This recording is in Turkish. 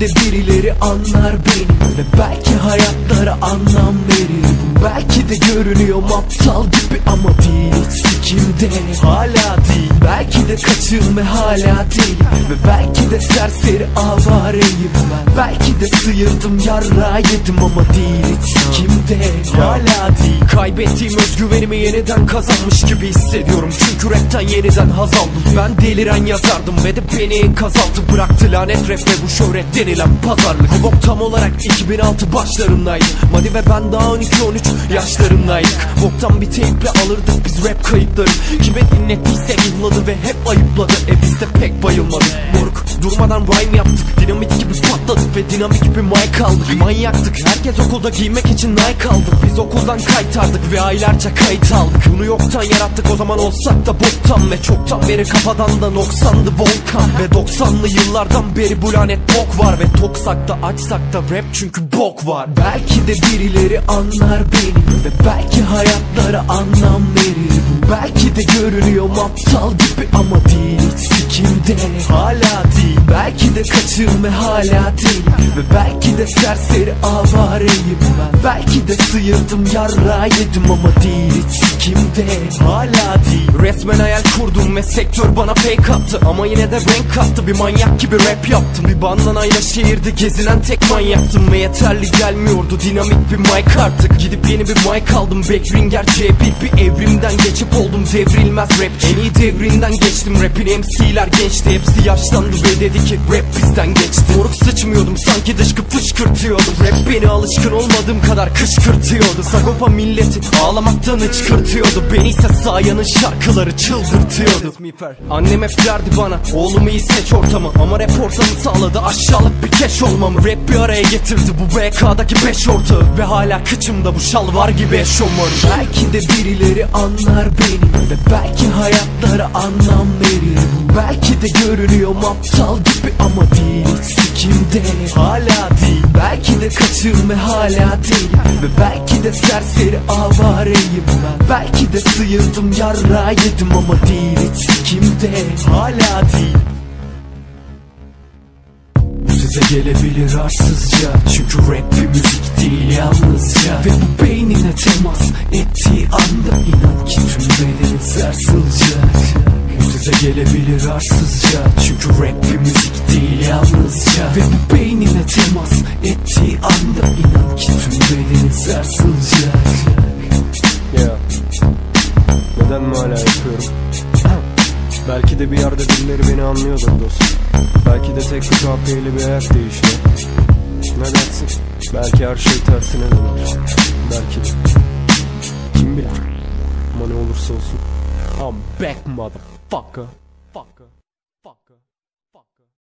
Belki de birileri anlar beni Ve belki hayatlara anlam verir Belki de görünüyorum aptal gibi ama değil sikimde hala değil Belki de kaçığım ve hala değil. Ve belki de serseri avareyim ben. Belki de sıyırdım yarra yedim ama değil sikimde hala değil Kaybettiğim özgüvenimi yeniden kazanmış gibi hissediyorum. Çünkü rapten yeniden haz aldım. Ben deliren yazardım ve de beni enkaz altı bıraktı lanet rap ve bu şöhret denilen pazarlık. Bok tam olarak 2006 başlarındaydı Madi ve ben daha 12-13 yaşlarındaydık. Boktan bir teyple alırdık biz rap kayıtları. Kime dinlettiyse ihladı ve hep ayıpladı. E biz de pek bayılmadık. Moruk durmadan rhyme yaptık Dinamit gibi patladık ve dinamik gibi mic aldık. Manyaktık herkes okulda giymek için Nike aldık. Biz okuldan kaytardık ve aylarca kayıt aldık. Bunu yoktan yarattık o zaman olsak da boktan Ve çoktan beri kafadan da noksandı volkan. Ve 90'lı yıllardan beri bu lanet bok var Ve toksak da açsak da rap çünkü bok var. Belki de birileri anlar beni Ve belki hayatlara anlam verir. Belki de görünüyorum aptal gibi ama değil Hiç sikimde hala değil Belki de kaçığım ve hala değil Ve belki de serseri avareyim ben. Belki de sıyırdım yarra yedim ama değil Hiç sikimde. Hala değil. Resmen hayal kurdum ve sektör bana fake attı. Ama yine de renk kattı bir manyak gibi rap yaptım. Bir bandanayla şehirde gezinen tek manyaktım. Ve yeterli gelmiyordu. Dinamik bir mic artık. Gidip yeni bir mic aldım. Backringer C1 bir evrimden geçip oldum. Devrilmez rap. En iyi devrinden geçtim. Rapin MC'ler gençti. Hepsi yaşlandı. Ve dedi ki rap bizden geçti. Moruk sıçmıyordum sanki dışkı fışkırtıyordum Rap beni alışkın olmadığım kadar kışkırtıyordu. Sagopa milleti ağlamaktan hıçkırtıyordu. Beni ise sayanın şarkıları çıldırtıyordu. Annem hep derdi bana oğlum iyi seç ortamı. Ama rap ortamı sağladı aşağılık bir keş olmamı Rap bir araya getirdi bu BK'daki beş ortağı. Ve hala kıçımda bu şalvar gibi eşofmanım Belki de birileri anlar beni Ve belki hayatlara anlam verir. Belki de görünüyorum aptal gibi ama değil. Sikimde hala değil. Belki de kaçığım ve hala değil. Ve belki de serseri avareyim ben. Belki de sıyırdım yarra yedim ama değil. Hiç sikimde hala değil. Size gelebilir arsızca. Çünkü rap bir müzik değil yalnızca. Ve bu beynine temas ettiği anda inan ki tüm bedenin sarsılacak gelebilir arsızca. Çünkü rap bir müzik değil yalnızca. Ve bu beynine temas ettiği anda inan ki tüm bedenin sarsılacak Ya. Neden hala yapıyorum? Belki de bir yerde birileri beni anlıyordur dostum. Belki de tek bir kahpeyle bir hayat değişiyor. Ne dersin? Belki her şey tersine döner. Belki de. Kim bilir? Ama ne olursa olsun. I'm back motherfucker fuck，fuck。Fuck.